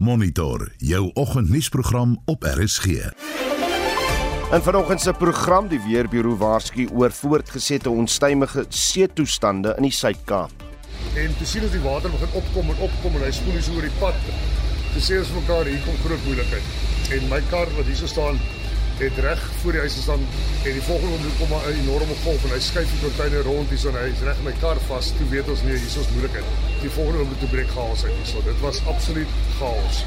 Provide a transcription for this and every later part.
Monitor jou oggendnuusprogram op RSG. In vanoggend se program die Weerbureau waarsku oor voortgesette onstuimige seetoestande in die Suid-Kaap. En te sien as die water begin opkom en opkom en hy spoel so oor die pad. Te sê ons mekaar hier kom groot moeilikheid. En my kar wat hier staan het reg voor die huis gestaan en die volgende oomblik kom 'n enorme golf en hy skuif die container rond hier so en hy is reg my kar vas. Toe weet ons nee, hier is ons moeilikheid. Die volgende oomblik toe breek chaos uit hierso. Dit was absoluut chaos.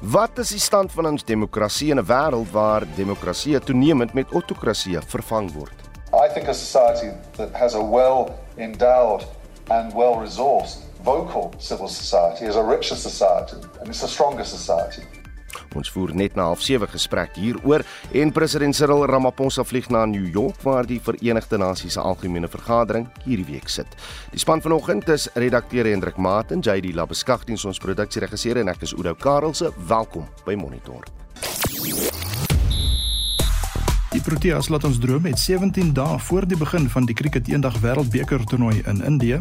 Wat is die stand van ons demokrasie in 'n wêreld waar demokrasie toenemend met autokrasie vervang word? I think a society that has a well-endowed and well-resourced vocal civil society is a richer society and it's a stronger society. Ons voer net na 07:30 gesprek hieroor en president Cyril Ramaphosa vlieg na New York waar die Verenigde Nasies se algemene vergadering hierdie week sit. Die span vanoggend is redakteur Hendrik Maat en JD Labeskagtings ons produksieregisseur en ek is Oudo Karelse. Welkom by Monitor. Die Proteas laat ons droom met 17 dae voor die begin van die Kriket Eendag Wêreldbeker toernooi in Indië.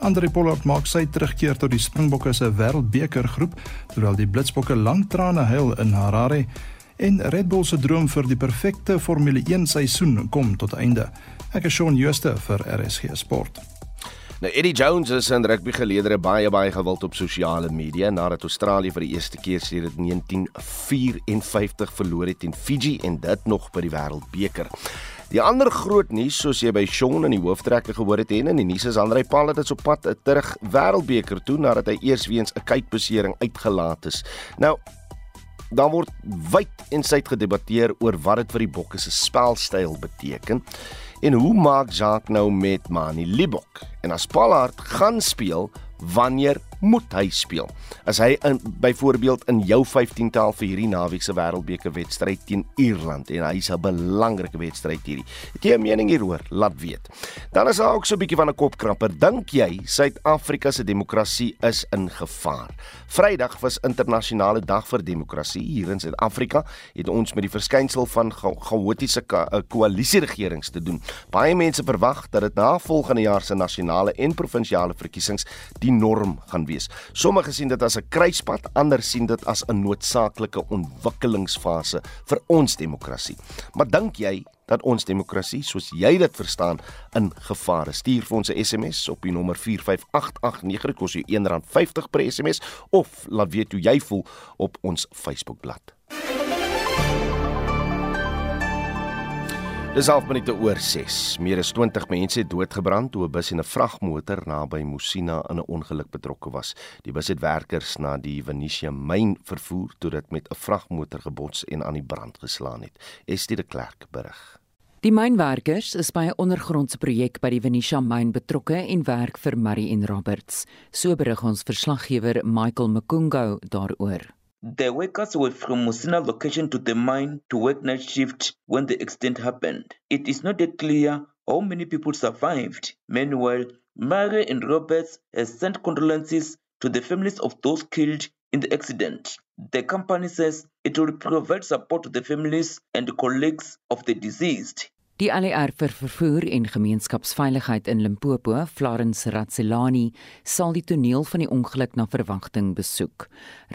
Andre Pollard maak sy terugkeer tot die Springbokke se Wêreldbeker groep terwyl die Blitsbokke lang trane huil in Harare en Red Bull se droom vir die perfekte Formule 1 seisoen kom tot einde. Ek is Shaun Schuster vir RSG Sport. Nou Eddie Jones is in rugby geleedere baie baie gewild op sosiale media nadat Australië vir die eerste keer sedert 1954 verloor het teen Fiji en dit nog by die Wêreldbeker. Die ander groot nuus soos jy by Shaun in die hooftrekke gehoor het en in die nuus is Andrei Pallet is op pad terug Wêreldbeker toe nadat hy eers weens 'n kuitbesering uitgelaat is. Nou dan word wyd en suid gedebatteer oor wat dit vir die Bokke se spelstyl beteken. En hoe maak Jacques nou met Mani Libok? En as Pollard gaan speel, wanneer moet hy speel? As hy in byvoorbeeld in jou 15-tal vir hierdie naweek se wêreldbeker wedstryd teen Ierland en hy's 'n belangrike wedstryd hierdie. Het jy 'n mening hieroor? Laat weet. Dan is daar ook so 'n bietjie van 'n kopkrapper. Dink jy Suid-Afrika se demokrasie is in gevaar? Vrydag was internasionale dag vir demokrasie hier in Suid-Afrika. Het ons met die verskynsel van chaotiese eh, koalisieregerings te doen. Baie mense verwag dat dit na volgende jaar se nasionale en provinsiale verkiesings die norm gaan wees. Sommige sien dit as 'n kruispunt, ander sien dit as 'n noodsaaklike ontwikkelingsfase vir ons demokrasie. Maar dink jy dat ons demokrasie soos jy dit verstaan in gevaar is? Stuur vir ons 'n SMS op die nommer 45889 kos jou R1.50 per SMS of laat weet hoe jy voel op ons Facebookblad. Dis half minute oor 6. Meer as 20 mense het doodgebrand toe 'n bus en 'n vragmotor naby Musina in 'n ongeluk betrokke was. Die bus het werkers na die Venetia myn vervoer toe dit met 'n vragmotor gebots en aan die brand geslaan het. Estie de Klerk berig. Die mynwerkers is by 'n ondergrondse projek by die Venetia myn betrokke en werk vir Murray en Roberts. So berig ons verslaggewer Michael Makungo daaroor. The workers were from Musina location to the mine to work night shift when the accident happened. It is not yet clear how many people survived. Meanwhile, Mary and Roberts has sent condolences to the families of those killed in the accident. The company says it will provide support to the families and colleagues of the deceased. Die ALR vir vervoer en gemeenskapsveiligheid in Limpopo, Florence Ratselani, sal die toneel van die ongeluk na verwagting besoek.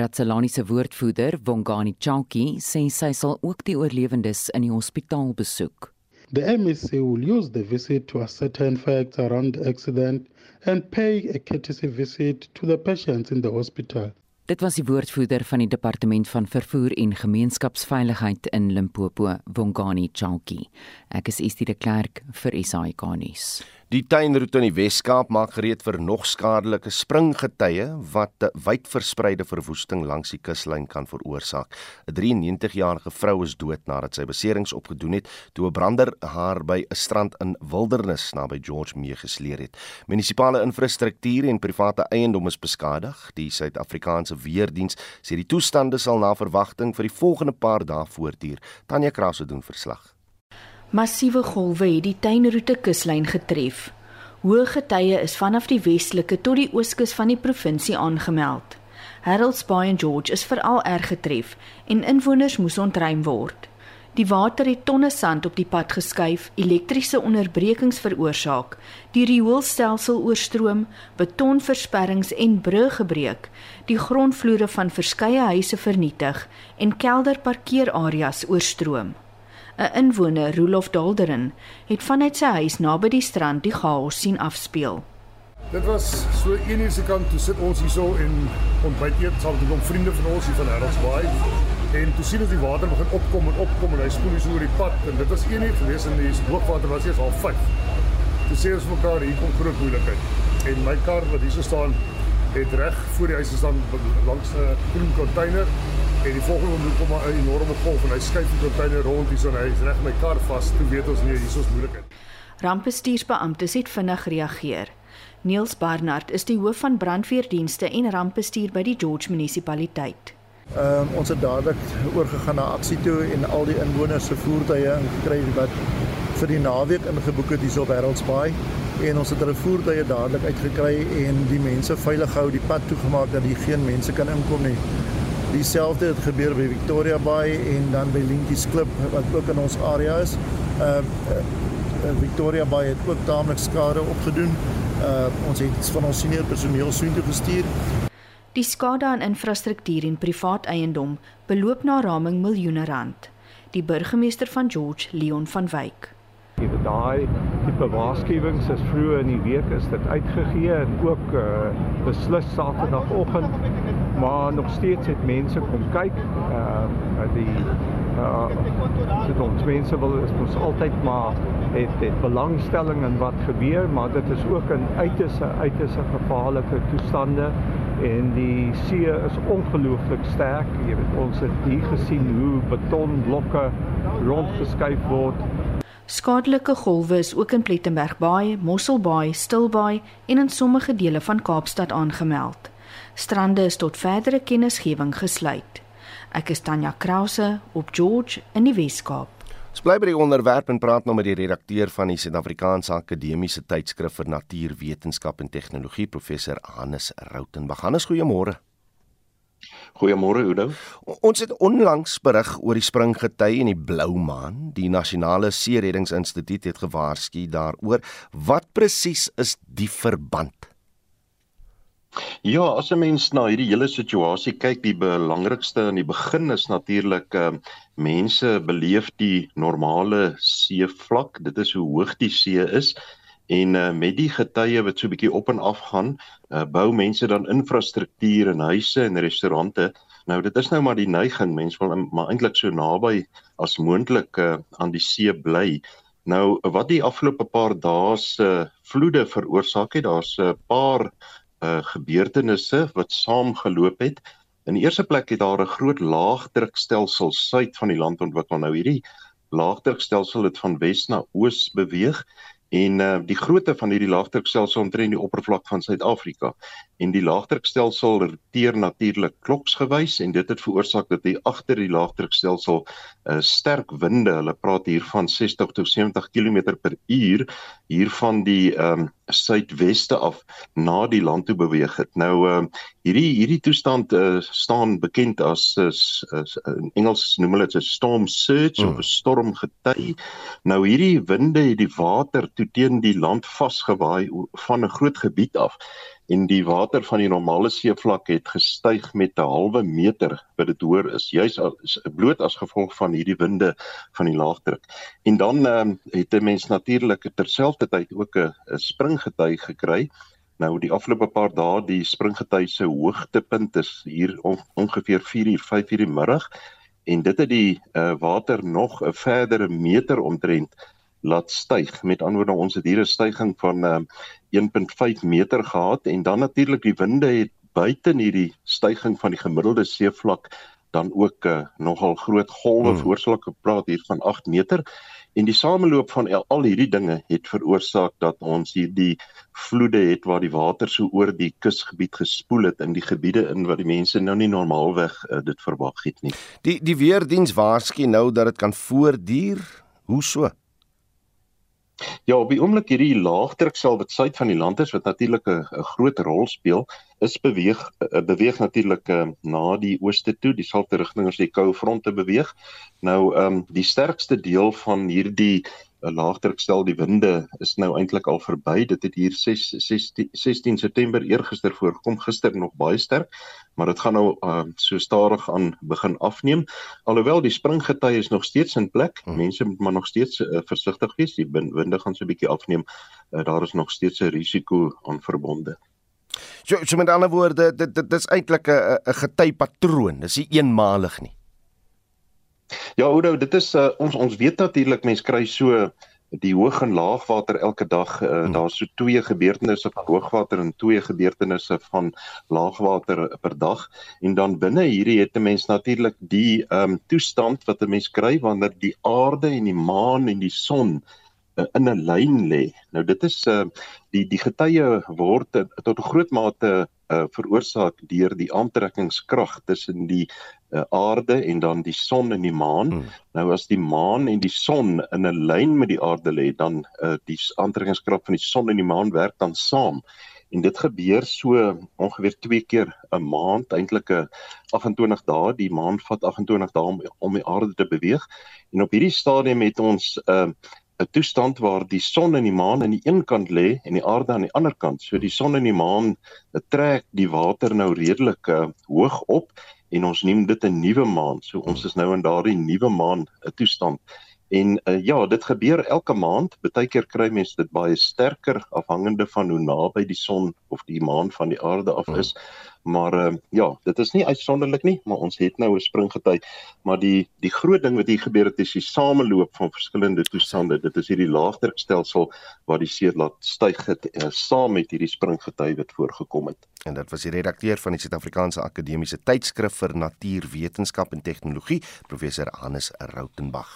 Ratselani se woordvoerder, Wongani Chauki, sê sy sal ook die oorlewendes in die hospitaal besoek. The MEC will use the visit to ascertain facts around the accident and pay a courtesy visit to the patients in the hospital. Dit was die woordvoerder van die departement van vervoer en gemeenskapsveiligheid in Limpopo, Wongani Chauki. Ek is Estie de Klerk vir SAK nuus. Die tuinroete in die Wes-Kaap maak gereed vir nog skadelike springgetye wat wyd verspreide verwoesting langs die kuslyn kan veroorsaak. 'n 93-jarige vrou is dood nadat sy beserings opgedoen het toe 'n brander haar by 'n strand in Wildernis naby George Mee gesleer het. Munisipale infrastruktuur en private eiendom is beskadig. Die Suid-Afrikaanse Weerdiens sê die toestande sal na verwagting vir die volgende paar dae voortduur. Tanya Krause doen verslag. Massiewe golwe het die tuinroete kuslyn getref. Hoë getye is vanaf die westelike tot die ooskus van die provinsie aangemeld. Harold's Bay en George is veral erg getref en inwoners moes ontruim word. Die water het tonne sand op die pad geskuif, elektriese onderbrekings veroorsaak, die rioolstelsel oorstroom, betonversperrings en brûe gebreek, die grondvloere van verskeie huise vernietig en kelderparkeerareas oorstroom. 'n Inwoner, Rolof Dalderen, het vanuit sy huis naby die strand die chaos sien afspeel. Dit was so 1 uur se kant toe sit ons hierso en ontbyt eet saam met 'n vriende van ons hier van Harrisbaai en toe sien ons die water begin opkom en opkom en hy spoel so oor die pad en dit was 1 uur gewees en die hoogwater was eers al 5. Toe sê ons mekaar hier kom groot moeilikheid. En my kar wat hierso staan het reg voor die huis gestaan langs 'n groen container en die volgende oomblik kom 'n enorme golf en hy skuif die container rond hierso en hy is reg my kar vas. Toe weet ons nee, hierso's moeilikheid. Rampbestuursbeamptes het vinnig reageer. Niels Barnard is die hoof van brandweerdienste en rampbestuur by die George munisipaliteit. Ehm um, ons het dadelik oorgegaan na aksie toe en al die inwoners se voertuie ingekry wat vir die naweek ingeboek het hier op Wêreldsbaai en ons het hulle voertuie dadelik uitgekry en die mense veilig gehou die pad toegemaak dat hier geen mense kan inkom nie. Dieselfde het gebeur by Victoria Bay en dan by Linkies Klip wat ook in ons area is. Uh, uh Victoria Bay het ook taamlik skade opgedoen. Uh ons het van ons senior personeel soontoe gestuur. Die skade aan infrastruktuur en privaat eiendom beloop na raming miljoene rand. Die burgemeester van George, Leon van Wyk. Die daai tipe waarskuwings is vroeër in die week is dit uitgegee en ook uh beslis Saterdagoggend maar nog steeds het mense kom kyk. Ehm uh, die uh dit ons mense wil is ons altyd maar het het belangstelling in wat gebeur, maar dit is ook 'n uiters uiters gevaarlike toestande en die see is ongelooflik sterk. Jy weet ons het hier gesien hoe betonblokke rondgeskuif word. Skadelike golwe is ook in Plettenberg Baai, Mosselbaai, Stilbaai en in sommige dele van Kaapstad aangemeld. Strande is tot verdere kennisgewing gesluit. Ek is Tanya Krause op George in die Weskaap. Ons bly by die onderwerp en praat nou met die redakteur van die Suid-Afrikaanse Akademiese Tydskrif vir Natuurwetenskap en Tegnologie, professor Hannes Rautenbach. Hannes, goeiemôre. Goeiemôre Udo. Ons het onlangs berig oor die springgety en die blou maan. Die Nasionale See Reddingsinstituut het gewaarsku daaroor. Wat presies is die verband? Ja, as 'n mens na hierdie hele situasie kyk, die belangrikste aan die begin is natuurlik uh mense beleef die normale seevlak. Dit is hoe hoog die see is en uh met die getye wat so 'n bietjie op en af gaan, uh bou mense dan infrastruktuur en huise en restaurante. Nou dit is nou maar die neiging, mense wil maar eintlik so naby as moontlik uh aan die see bly. Nou wat die afgelope paar dae se uh, vloede veroorsaak het, daar's 'n uh, paar uh, gebeurtenisse wat saamgeloop het. In die eerste plek het daar 'n groot laagdrukstelsel suid van die land ontwikkel. Nou hierdie laagdrukstelsel het van wes na oos beweeg en uh, die grootte van hierdie laagdrukstelsel omtrent die oppervlak van Suid-Afrika en die laagdrukstelsel roteer natuurlik kloksgewys en dit het veroorsaak dat hier agter die laagdrukstelsel uh, sterk winde, hulle praat hier van 60 tot 70 km per uur hier van die ehm um, suidweste af na die land toe beweeg het. Nou uh, hierdie hierdie toestand uh, staan bekend as is, is in Engels noem hulle dit 'n storm surge hmm. of 'n stormgety. Nou hierdie winde het die water toe teen die land vasgewaai van 'n groot gebied af en die water van die normale seevlak het gestyg met 'n halwe meter wat dit hoor is juis as bloot as gevolg van hierdie winde van die laagdruk. En dan um, het 'n mens natuurlik terselfdertyd ook 'n springgety gekry. Nou die afgelope paar dae die springgety se hoogtepunt is hier on, ongeveer 4:00 5:00 die middag en dit het die uh, water nog 'n verdere meter omtrent laat styg. Met ander woorde ons het hier 'n stygings van uh, 1.5 meter gehad en dan natuurlik die winde het buite hierdie stygings van die gemiddelde seevlak dan ook uh, nogal groot golwe hmm. veroorsaak. Ek praat hier van 8 meter en die sameloop van al, hierdie dinge het veroorsaak dat ons hierdie vloede het waar die water so oor die kusgebied gespoel het in die gebiede in wat die mense nou nie normaalweg uh, dit verwag het nie. Die die weerdiens waarsku nou dat dit kan voortduur. Hoe so? Ja, op die oomblik hierdie laagdruksel wat suid van die land is wat natuurlik 'n groot rol speel, is beweeg uh, beweeg natuurlik uh, na die ooste toe, dieselfde rigting as die koue fronte beweeg. Nou ehm um, die sterkste deel van hierdie 'n laagdrukstel die winde is nou eintlik al verby dit het hier 6 16, 16 September eergister voorgekom gister nog baie sterk maar dit gaan nou uh, so stadig aan begin afneem alhoewel die springgety is nog steeds in plek hmm. mense moet maar nog steeds uh, versigtig wees die winde gaan so 'n bietjie afneem uh, daar is nog steeds 'n risiko aan verbonde So, so met ander woorde, dit dit is eintlik 'n 'n gety patroon. Dis nie eenmalig nie. Ja, Oudo, dit is uh, ons ons weet natuurlik mense kry so die hoog en laagwater elke dag uh, hmm. daar's so twee gebeurtenisse van hoogwater en twee gebeurtenisse van laagwater per dag en dan binne hierdie het 'n mens natuurlik die ehm um, toestand wat 'n mens kry wanneer die aarde en die maan en die son uh, in 'n lyn lê. Nou dit is uh, die die getye word uh, tot 'n groot mate uh, veroorsaak deur die aantrekkingskrag tussen die uh, aarde en dan die son en die maan. Hmm. Nou as die maan en die son in 'n lyn met die aarde lê, dan uh, die aantrekkingskrag van die son en die maan werk dan saam. En dit gebeur so ongeveer 2 keer 'n maand, eintlik 'n 28 dae. Die maan vat 28 dae om om die aarde te beweeg. En op hierdie stadium het ons 'n uh, 'n toestand waar die son en die maan aan die een kant lê en die aarde aan die ander kant. So die son en die maan trek die water nou redelik uh, hoog op en ons noem dit 'n nuwe maan. So ons is nou in daardie nuwe maan 'n toestand. En uh, ja, dit gebeur elke maand. Partykeer kry mense dit baie sterker afhangende van hoe naby die son of die maan van die aarde af is. Hmm. Maar ehm uh, ja, dit is nie uitsonderlik nie, maar ons het nou 'n springgety. Maar die die groot ding wat hier gebeur het is die sameloop van verskillende toestande. Dit is hierdie laagdrukstelsel waar die see laat styg het uh, saam met hierdie springgety wat voorgekom het. En dit was die redakteur van die Suid-Afrikaanse Akademiese Tydskrif vir Natuurwetenskap en Tegnologie, professor Hannes Rautenbach.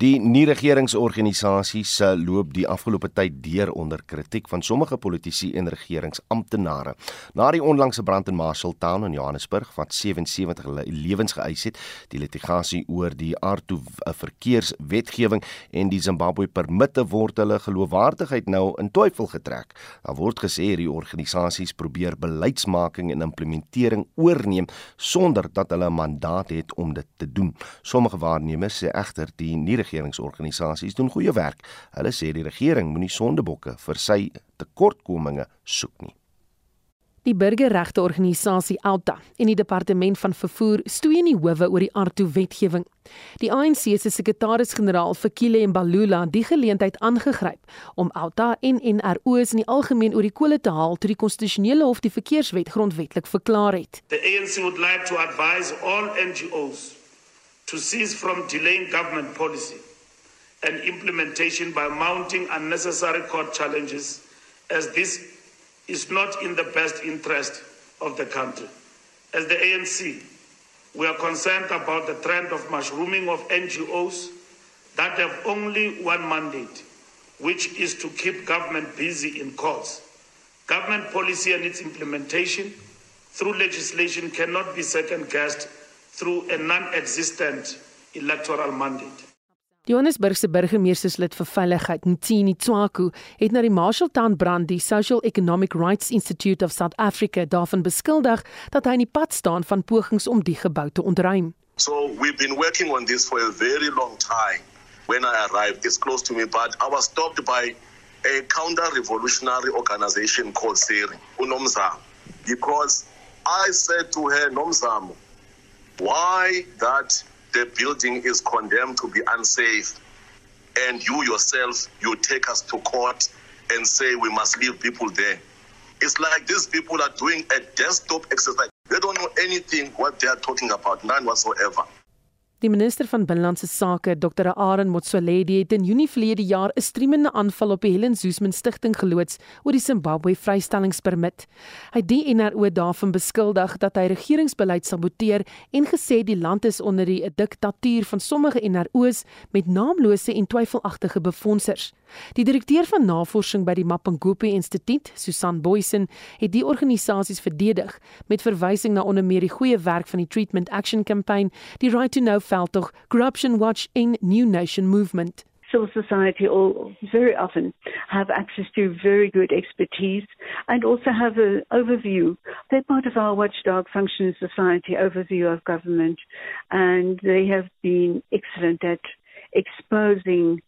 Die nie-regeringsorganisasies se loop die afgelope tyd deur onder kritiek van sommige politici en regeringsamptenare. Na die onlangse brand in Marshalltown in Johannesburg wat 77 lewens geëis het, die litigasie oor die aardtoe eh, verkeerswetgewing en die Zimbabwe permitte word hulle geloofwaardigheid nou in twyfel getrek. Daar word gesê die organisasies probeer beleidsmaking en implementering oorneem sonder dat hulle 'n mandaat het om dit te doen. Sommige waarnemers sê egter die nie-regeringsorganisasies doen goeie werk. Hulle sê die regering moenie sondebokke vir sy tekortkominge soek nie. Die burgerregteorganisasie Alta en die departement van vervoer stoei in die howe oor die Arto wetgewing. Die ANC se sekretaris-generaal Fikile Mbalula het die geleentheid aangegryp om Alta en NRO's in die algemeen oor die kolle te haal toe die konstitusionele hof die verkeerswet grondwetlik verklaar het. The ANC would like to advise all NGOs to cease from delaying government policy and implementation by mounting unnecessary court challenges as this is not in the best interest of the country. As the ANC, we are concerned about the trend of mushrooming of NGOs that have only one mandate, which is to keep government busy in courts. Government policy and its implementation through legislation cannot be second guessed through a non existent electoral mandate. Die Johannesburgse burgemeesterslid vir veiligheid, Ntini Tswaku, het na die Marshalltown brand die Social Economic Rights Institute of South Africa daarvan beskuldig dat hy in die pad staan van pogings om die gebou te ontruim. So we've been working on this for a very long time. When I arrived, it's close to me, but I was stopped by a counter-revolutionary organization called SERI, UNOMZAM, because I said to her, NOMZAM, why that the building is condemned to be unsafe. And you yourself you take us to court and say we must leave people there. It's like these people are doing a desktop exercise. They don't know anything what they are talking about none whatsoever Die minister van binnelandse sake, Dr. Aaron Motsoaledi, het in Junie verlede jaar 'n streemende aanval op die Helen Suzman Stichting geloods oor die Zimbabwe vrystellingspermit. Hy het die NRO daarvan beskuldig dat hy regeringsbeleid saboteer en gesê die land is onder die diktatuur van sommige NRO's met naamlose en twyfelagtige befondsers. Die direkteur van navorsing by die Mapungubwe Instituut, Susan Boysen, het die organisasies verdedig met verwysing na onder meer die goeie werk van die Treatment Action Campaign, die Right to Know veldtog, Corruption Watch en New Nation Movement. civil society all very often have access to very good expertise and also have an overview. They're part of our watchdog function society overview of government, and they have been excellent at exposing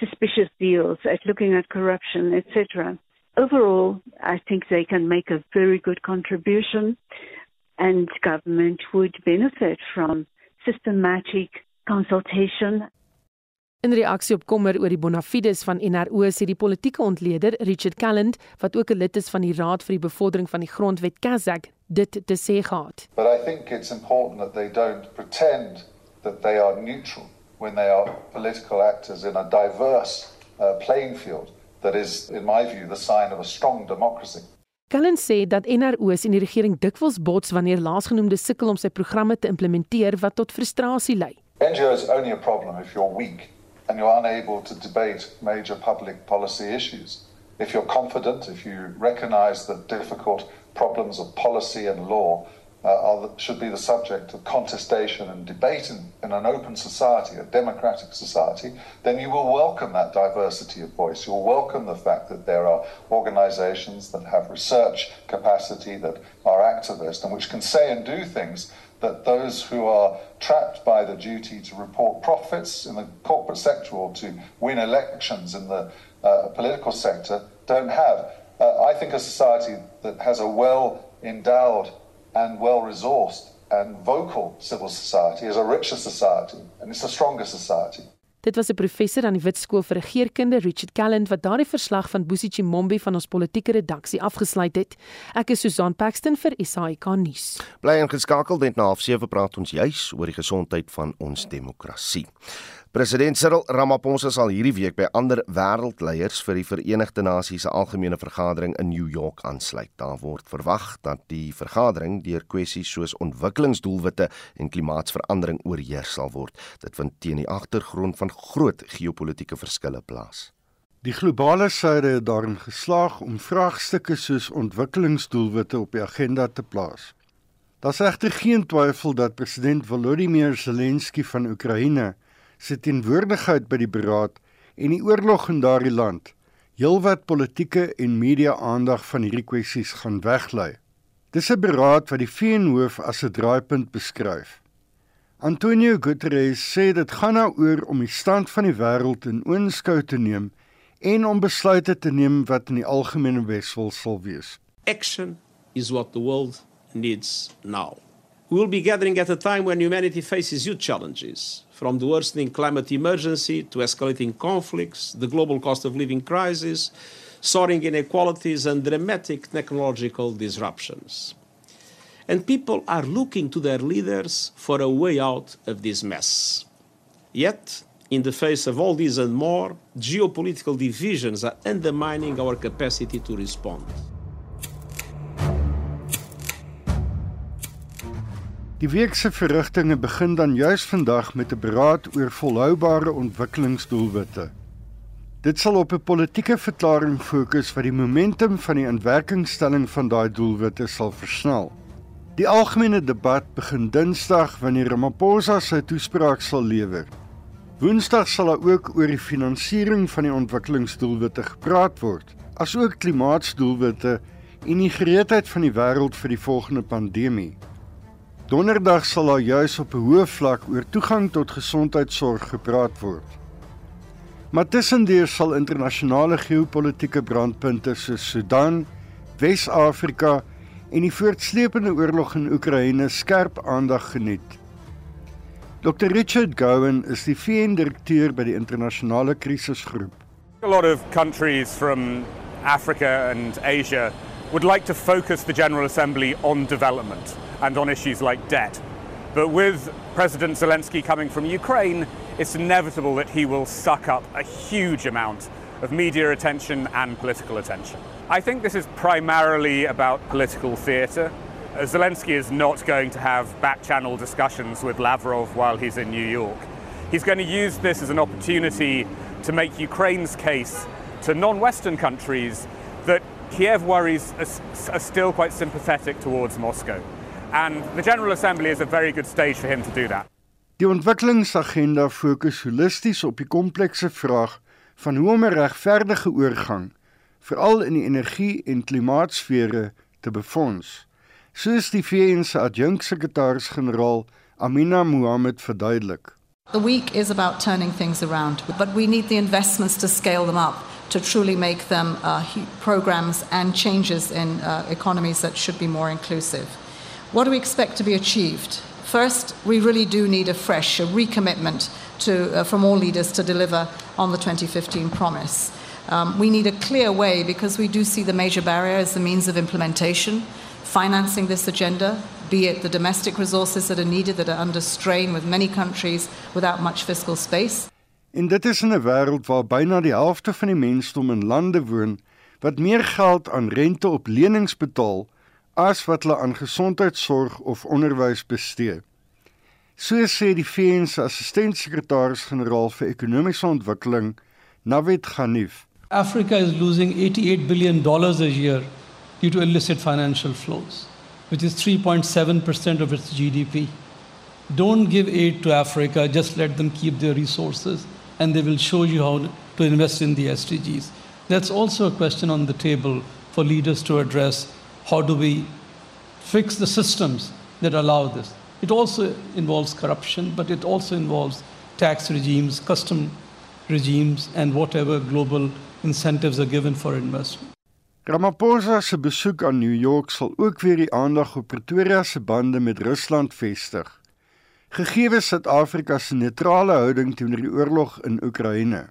suspicious deals, at looking at corruption, etc. Overall, I think they can make a very good contribution, and government would benefit from systematic consultation In reaksie op kommer oor die bonafides van NRO sê die politieke ontleder Richard Calland wat ook 'n lid is van die Raad vir die Bevordering van die Grondwet Kazak dit te sê gehad. But I think it's important that they don't pretend that they are neutral when they are political actors in a diverse uh, playing field that is in my view the sign of a strong democracy. Calland sê dat NRO's en die regering dikwels bots wanneer laasgenoemde sukkel om sy programme te implementeer wat tot frustrasie lei. NGOs only a problem if you're weak and you're unable to debate major public policy issues. If you're confident, if you recognize that difficult problems of policy and law uh, the, should be the subject of contestation and debate in, in, an open society, a democratic society, then you will welcome that diversity of voice. You'll welcome the fact that there are organizations that have research capacity, that are activist, and which can say and do things that those who are trapped by the duty to report profits in the corporate sector or to win elections in the uh, political sector don't have. Uh, I think a society that has a well endowed and well resourced and vocal civil society is a richer society and it's a stronger society. Dit was 'n professor aan die Wit Skool vir Regeringskunde, Richard Calland, wat daardie verslag van Boesichi Mombi van ons politieke redaksie afgesluit het. Ek is Susan Paxton vir SAK nuus. Bly ingeskakel net na 07:30 praat ons juis oor die gesondheid van ons demokrasie. President Cyril Ramaphosa sal hierdie week by ander wêreldleiers vir die Verenigde Nasies se algemene vergadering in New York aansluit. Daar word verwag dat die vergadering deur kwessies soos ontwikkelingsdoelwitte en klimaatsverandering oorheers sal word. Dit vind teen die agtergrond van groot geopolitiese verskille plaas. Die globale suide het daarin geslaag om vraagstukke soos ontwikkelingsdoelwitte op die agenda te plaas. Daar's egter geen twyfel dat president Volodymyr Zelensky van Oekraïne se teenwoordigheid by die beraad en die oorlog in daardie land heelwat politieke en media aandag van hierdie kwessies gaan weglei. Dis 'n beraad wat die VN-hoof as 'n draaipunt beskryf. Antonio Guterres sê dit gaan daaroor om die stand van die wêreld in oënskou te neem en om besluite te neem wat in die algemene beswil sal wees. Action is what the world needs now. We will be gathering at a time when humanity faces huge challenges from the worsening climate emergency to escalating conflicts, the global cost of living crisis, soaring inequalities, and dramatic technological disruptions. And people are looking to their leaders for a way out of this mess. Yet, in the face of all this and more, geopolitical divisions are undermining our capacity to respond. Die week se verrigtinge begin dan juis vandag met 'n beraad oor volhoubare ontwikkelingsdoelwitte. Dit sal op 'n politieke verklaring fokus wat die momentum van die inwerkingstelling van daai doelwitte sal versnel. Die algemene debat begin Dinsdag wanneer Ramaphosa sy toespraak sal lewer. Woensdag sal daar ook oor die finansiering van die ontwikkelingsdoelwitte gepraat word, asook klimaatsdoelwitte en die gereedheid van die wêreld vir die volgende pandemie. Donderdag sal daar juis op 'n hoë vlak oor toegang tot gesondheidsorg gepraat word. Maar tussendeur sal internasionale geopolitiese brandpunte soos Sudan, Wes-Afrika en die voortsleepende oorlog in Oekraïne skerp aandag geniet. Dr Richard Gowen is die VN-direkteur by die internasionale krisisgroep. A lot of countries from Africa and Asia would like to focus the General Assembly on development. And on issues like debt. But with President Zelensky coming from Ukraine, it's inevitable that he will suck up a huge amount of media attention and political attention. I think this is primarily about political theatre. Uh, Zelensky is not going to have back channel discussions with Lavrov while he's in New York. He's going to use this as an opportunity to make Ukraine's case to non Western countries that Kiev worries are, are still quite sympathetic towards Moscow. And the General Assembly is a very good stage for him to do that. Die ontwikkelingsagenda fokus holisties op die komplekse vraag van hoe om 'n regverdige oorgang, veral in die energie- en klimaatsfere, te befonds. Soos die VN se adjunksekretaris-generaal Amina Mohammed verduidelik. The week is about turning things around, but we need the investments to scale them up to truly make them uh, programs and changes in uh, economies that should be more inclusive. What do we expect to be achieved? First, we really do need a fresh a recommitment to, uh, from all leaders to deliver on the 2015 promise. Um, we need a clear way because we do see the major barrier as the means of implementation, financing this agenda, be it the domestic resources that are needed that are under strain with many countries without much fiscal space. En dit is in 'n wêreld waar byna die helfte van die mensdom in lande woon wat meer geld aan rente op lenings betaal as wat hulle aan gesondheidsorg of onderwys bestee. So sê die VN se assistent-sekretaris-generaal vir ekonomiese ontwikkeling, Navid Ghanif. Africa is losing 88 billion dollars a year due to illicit financial flows, which is 3.7% of its GDP. Don't give aid to Africa, just let them keep their resources and they will show you how to invest in the SDGs. That's also a question on the table for leaders to address how do we fix the systems that allow this? It also involves corruption, but it also involves tax regimes, custom regimes, and whatever global incentives are given for investment. Ramaphosa se besoek aan New York sal ook weer die aandag op Pretoria se bande met Rusland vestig. Gegee Suid-Afrika se neutrale houding teenoor die oorlog in Oekraïne.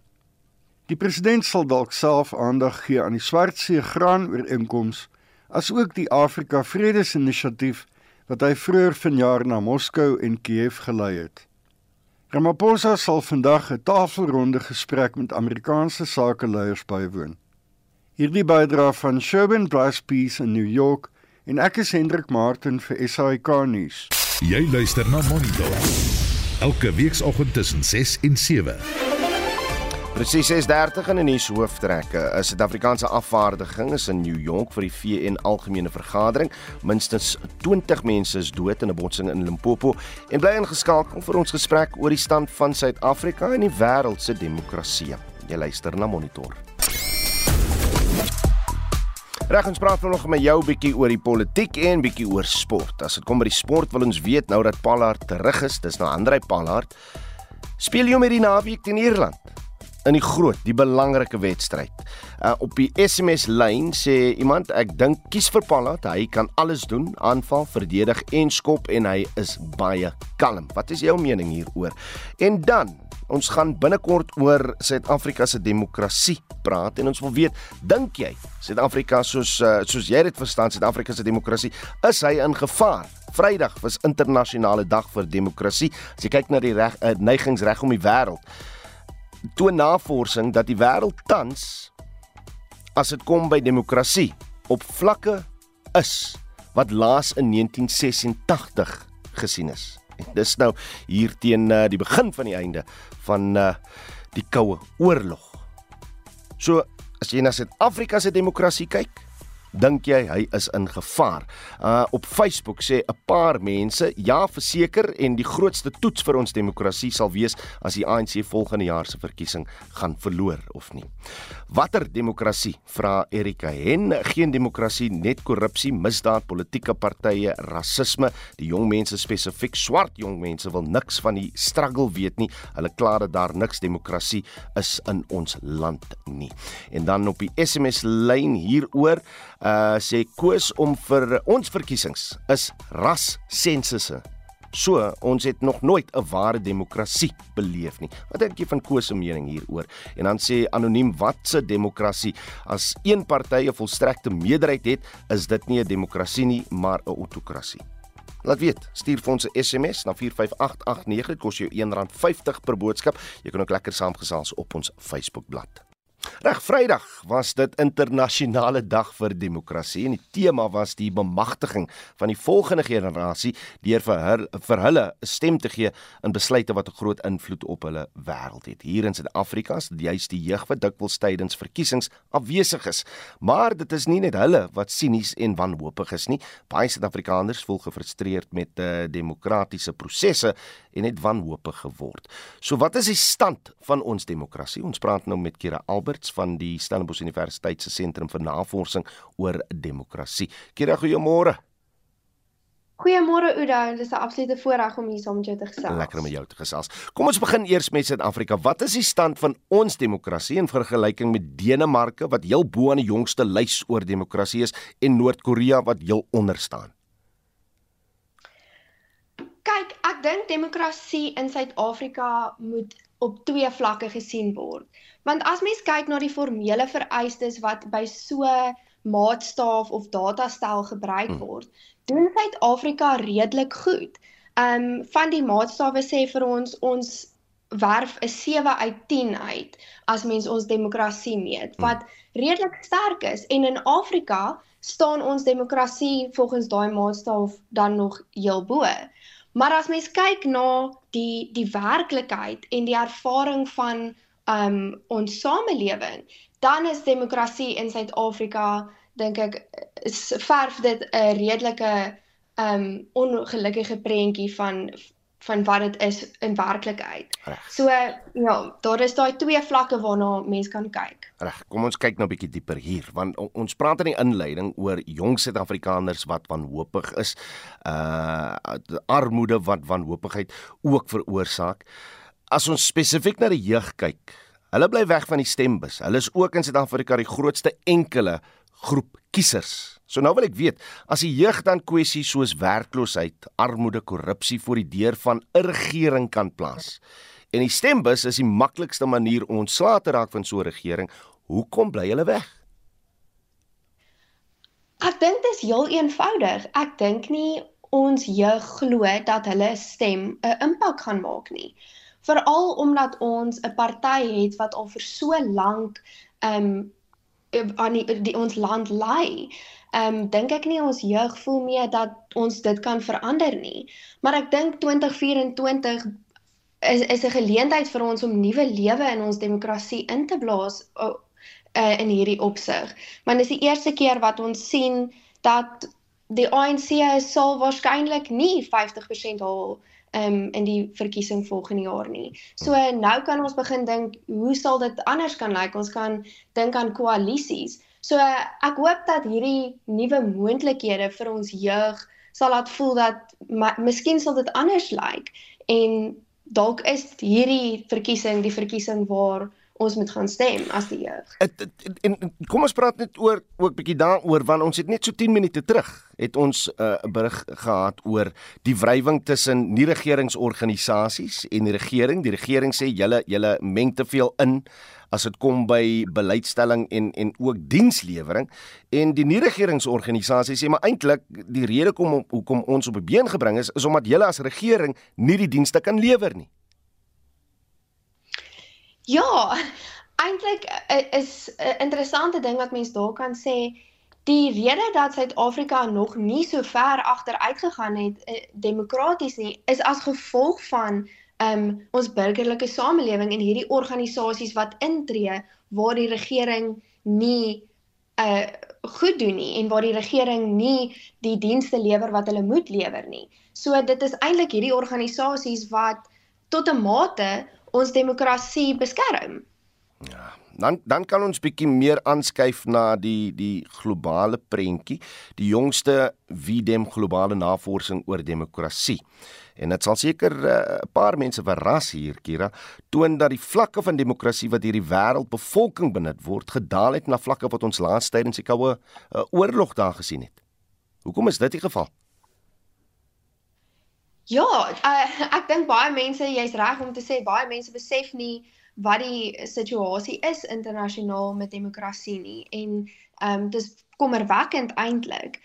Die president sal dalk self aandag gee aan die Swartsee graanooreenkoms asook die Afrika Vredesinisiatief wat hy vroeër vanjaar na Moskou en Kiev gelei het. Ramaphosa sal vandag 'n tafelronde gesprek met Amerikaanse sakeleiers bywoon. Hierdie bydra van Sherwin Bryce Peace in New York en ek is Hendrik Martin vir SAK nuus. Jy luister na Monitor. Elke weekoggend tussen 6 en 7. Presies 6:30 in 'n nuus hooftrekke. 'n Suid-Afrikaanse afvaardiging is in New York vir die VN Algemene Vergadering. Minstens 20 mense is dood in 'n botsing in Limpopo en bly ingeskakel vir ons gesprek oor die stand van Suid-Afrika en die wêreld se demokrasie. Jy luister na Monitor. Reg ons praat nog met jou bietjie oor die politiek en bietjie oor sport. As dit kom by die sport wil ons weet nou dat Pallard terug is. Dis nou Andrei Pallard. Speel jy met die naweek teen Ierland? In die groot, die belangrike wedstryd. Uh, op die SMS lyn sê iemand ek dink kies vir Pallard, hy kan alles doen, aanval, verdedig en skop en hy is baie kalm. Wat is jou mening hieroor? En dan Ons gaan binnekort oor Suid-Afrika se demokrasie praat en ons wil weet, dink jy Suid-Afrika soos uh, soos jy dit verstaan, Suid-Afrika se demokrasie, is hy in gevaar? Vrydag was internasionale dag vir demokrasie. As jy kyk na die reg uh, neigings reg om die wêreld, toon navorsing dat die wêreld tans as dit kom by demokrasie op vlakke is wat laas in 1986 gesien is. En dis nou hier teen uh, die begin van die einde van uh, die koue oorlog. So as jy na Suid-Afrika se demokrasie kyk, dink jy hy is in gevaar? Uh op Facebook sê 'n paar mense, ja, verseker en die grootste toets vir ons demokrasie sal wees as die ANC volgende jaar se verkiesing gaan verloor of nie. Watter demokrasie? Vra Erika Hen. Geen demokrasie, net korrupsie, misdaad, politieke partye, rasisme. Die jong mense spesifiek swart jong mense wil niks van die struggle weet nie. Hulle kla dat daar niks demokrasie is in ons land nie. En dan op die SMS lyn hieroor uh sê koes om vir ons verkiesings is ras sensusse. So, ons het nog nooit 'n ware demokrasie beleef nie. Wat dink jy van Koos se mening hieroor? En dan sê anoniem watse demokrasie as een party 'n volstrekte meerderheid het, is dit nie 'n demokrasie nie, maar 'n autokrasie. Laat weet, stuur vir ons 'n SMS na 45889, dit kos jou R1.50 per boodskap. Jy kan ook lekker saamgesels op ons Facebookblad. Reg Vrydag was dit internasionale dag vir demokrasie en die tema was die bemagtiging van die volgende generasie deur vir hulle vir hulle 'n stem te gee in besluite wat 'n groot invloed op hulle wêreld het. Hier in Suid-Afrika is dit juist die jeug wat dikwels tydens verkiesings afwesig is. Maar dit is nie net hulle wat sinies en wanhoopig is nie. Baie Suid-Afrikaners voel gefrustreerd met uh, demokratiese prosesse en het wanhoopig geword. So wat is die stand van ons demokrasie? Ons praat nou met Kira Alberts van die Stellenbosch Universiteit se sentrum vir navorsing oor demokrasie. Kira, goeiemôre. Goeiemôre Oudo, dit is 'n absolute voorreg om hier saam met jou te gesels. Lekker om met jou te gesels. Kom ons begin eers met Suid-Afrika. Wat is die stand van ons demokrasie in vergelyking met Denemarke wat heel bo aan die jongste lys oor demokrasie is en Noord-Korea wat heel onder staan? Kyk, ek dink demokrasie in Suid-Afrika moet op twee vlakke gesien word. Want as mens kyk na die formele vereistes wat by so maatstaaf of datastel gebruik hmm. word, doen Suid-Afrika redelik goed. Um, van die maatstawwe sê vir ons ons werf 'n 7 uit 10 uit as mens ons demokrasie meet hmm. wat redelik sterk is en in Afrika staan ons demokrasie volgens daai maatstaaf dan nog heel bo. Maar as mens kyk na die die werklikheid en die ervaring van um ons samelewing, dan is demokrasie in Suid-Afrika dink ek verf dit 'n redelike um ongelukkige prentjie van van wat dit is in werklikheid. So ja, daar is daai twee vlakke waarna mens kan kyk. Reg, kom ons kyk nou 'n bietjie dieper hier want ons praat in die inleiding oor jong Suid-Afrikaners wat wanhoopig is. Uh armoede wat wanhoopigheid ook veroorsaak. As ons spesifiek na die jeug kyk, hulle bly weg van die stembus. Hulle is ook in Suid-Afrika die grootste enkele groep kiesers. So nou wil ek weet, as die jeug dan kwessies soos werkloosheid, armoede, korrupsie voor die deur van 'n regering kan plaas. En die stembus is die maklikste manier om ontslae te raak van so 'n regering. Hoekom bly hulle weg? Ek dink dit is heel eenvoudig. Ek dink nie ons jeug glo dat hulle stem 'n impak gaan maak nie. Veral omdat ons 'n party het wat al vir so lank ehm um, aan die, die ons land lei ehm um, dink ek nie ons jeug voel meer dat ons dit kan verander nie. Maar ek dink 2024 is is 'n geleentheid vir ons om nuwe lewe in ons demokrasie in te blaas uh, uh, in hierdie opsig. Want dis die eerste keer wat ons sien dat die ANC sal waarskynlik nie 50% haal um, in die verkiesing volgende jaar nie. So nou kan ons begin dink hoe sal dit anders kan lyk? Ons kan dink aan koalisies. So ek hoop dat hierdie nuwe moontlikhede vir ons jeug sal laat voel dat miskien sal dit anders lyk en dalk is hierdie verkiesing die verkiesing waar ons moet gaan stem as die jeug. En kom ons praat net oor ook bietjie daaroor want ons het net so 10 minute terug het ons uh, 'n uh, berig gehad oor die wrywing tussen nie regeringsorganisasies en die regering. Die regering sê julle julle meng te veel in as dit kom by beleidstelling en en ook dienslewering en die nie-regeringsorganisasie sê maar eintlik die rede kom hoekom ons op 'n been gebring is is omdat julle as regering nie die dienste kan lewer nie. Ja, eintlik eh, is 'n interessante ding wat mense daar kan sê Die rede dat Suid-Afrika nog nie so ver agteruit gegaan het eh, demokraties nie is as gevolg van um ons burgerlike samelewing en hierdie organisasies wat intree waar die regering nie uh goed doen nie en waar die regering nie die dienste lewer wat hulle moet lewer nie. So dit is eintlik hierdie organisasies wat tot 'n mate ons demokrasie beskerm. Ja, dan dan kan ons bietjie meer aanskuif na die die globale prentjie, die jongste Videm globale navorsing oor demokrasie en dit sal seker eh, 'n uh, paar mense verras hier Kira toon dat die vlakke van demokrasie wat hierdie wêreldbevolking benut word gedaal het na vlakke wat ons laas tydens die koue uh, oorlog daar gesien het. Hoekom is dit die geval? Ja, uh, ek dink baie mense, jy's reg om te sê baie mense besef nie wat die situasie is internasionaal met demokrasie nie en ehm um, dis kommerwekkend eintlik.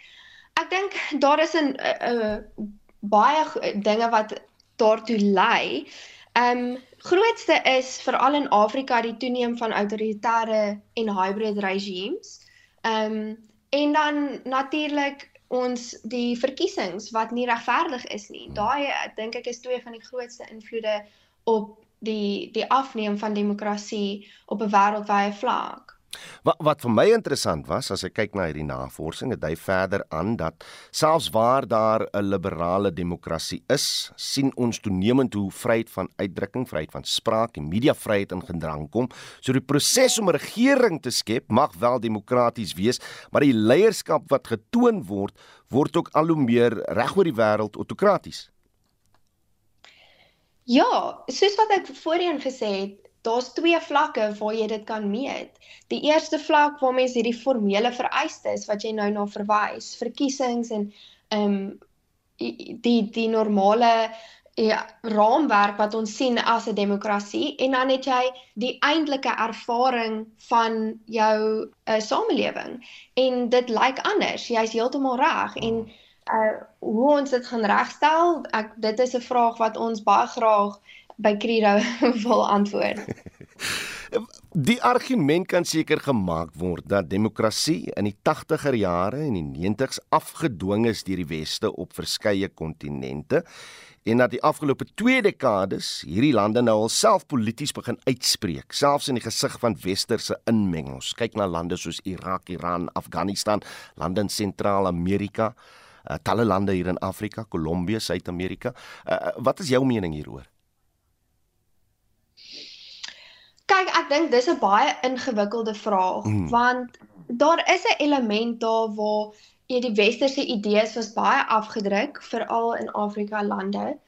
Ek dink daar is 'n 'n baie dinge wat daartoe lei. Ehm um, grootste is veral in Afrika die toeneem van autoritaire en hybrid regimes. Ehm um, en dan natuurlik ons die verkiesings wat nie regverdig is nie. Daai dink ek is twee van die grootste invloede op die die afneem van demokrasie op 'n wêreldwye vlak. Wat wat vir my interessant was as ek kyk na hierdie navorsing, het hy verder aan dat selfs waar daar 'n liberale demokrasie is, sien ons toenemend hoe vryheid van uitdrukking, vryheid van spraak en mediavryheid in gedrang kom. So die proses om 'n regering te skep mag wel demokraties wees, maar die leierskap wat getoon word, word ook al hoe meer reg oor die wêreld autokraties. Ja, soos wat ek voorheen gesê het, daar's twee vlakke waar jy dit kan meet. Die eerste vlak waar mens hierdie formele vereistes wat jy nou na verwys, verkiesings en ehm um, die die normale ja, raamwerk wat ons sien as 'n demokrasie en dan het jy die eintlike ervaring van jou uh, samelewing en dit lyk anders. Jy's heeltemal reg en uh hoe ons dit gaan regstel, ek dit is 'n vraag wat ons baie graag by Credo wil antwoord. Die argument kan seker gemaak word dat demokrasie in die 80er jare en die 90s afgedwing is deur die weste op verskeie kontinente en dat die afgelope 2 dekades hierdie lande nou alself polities begin uitspreek, selfs in die gesig van westerse inmengings. Kyk na lande soos Irak, Iran, Afghanistan, lande in Sentraal-Amerika, uh, talle lande hier in Afrika, Kolumbie, Suid-Amerika. Uh, wat is jou mening hieroor? Kyk, ek dink dis 'n baie ingewikkelde vraag mm. want daar is 'n element daar waar jy die westerse idees was baie afgedruk veral in Afrika lande.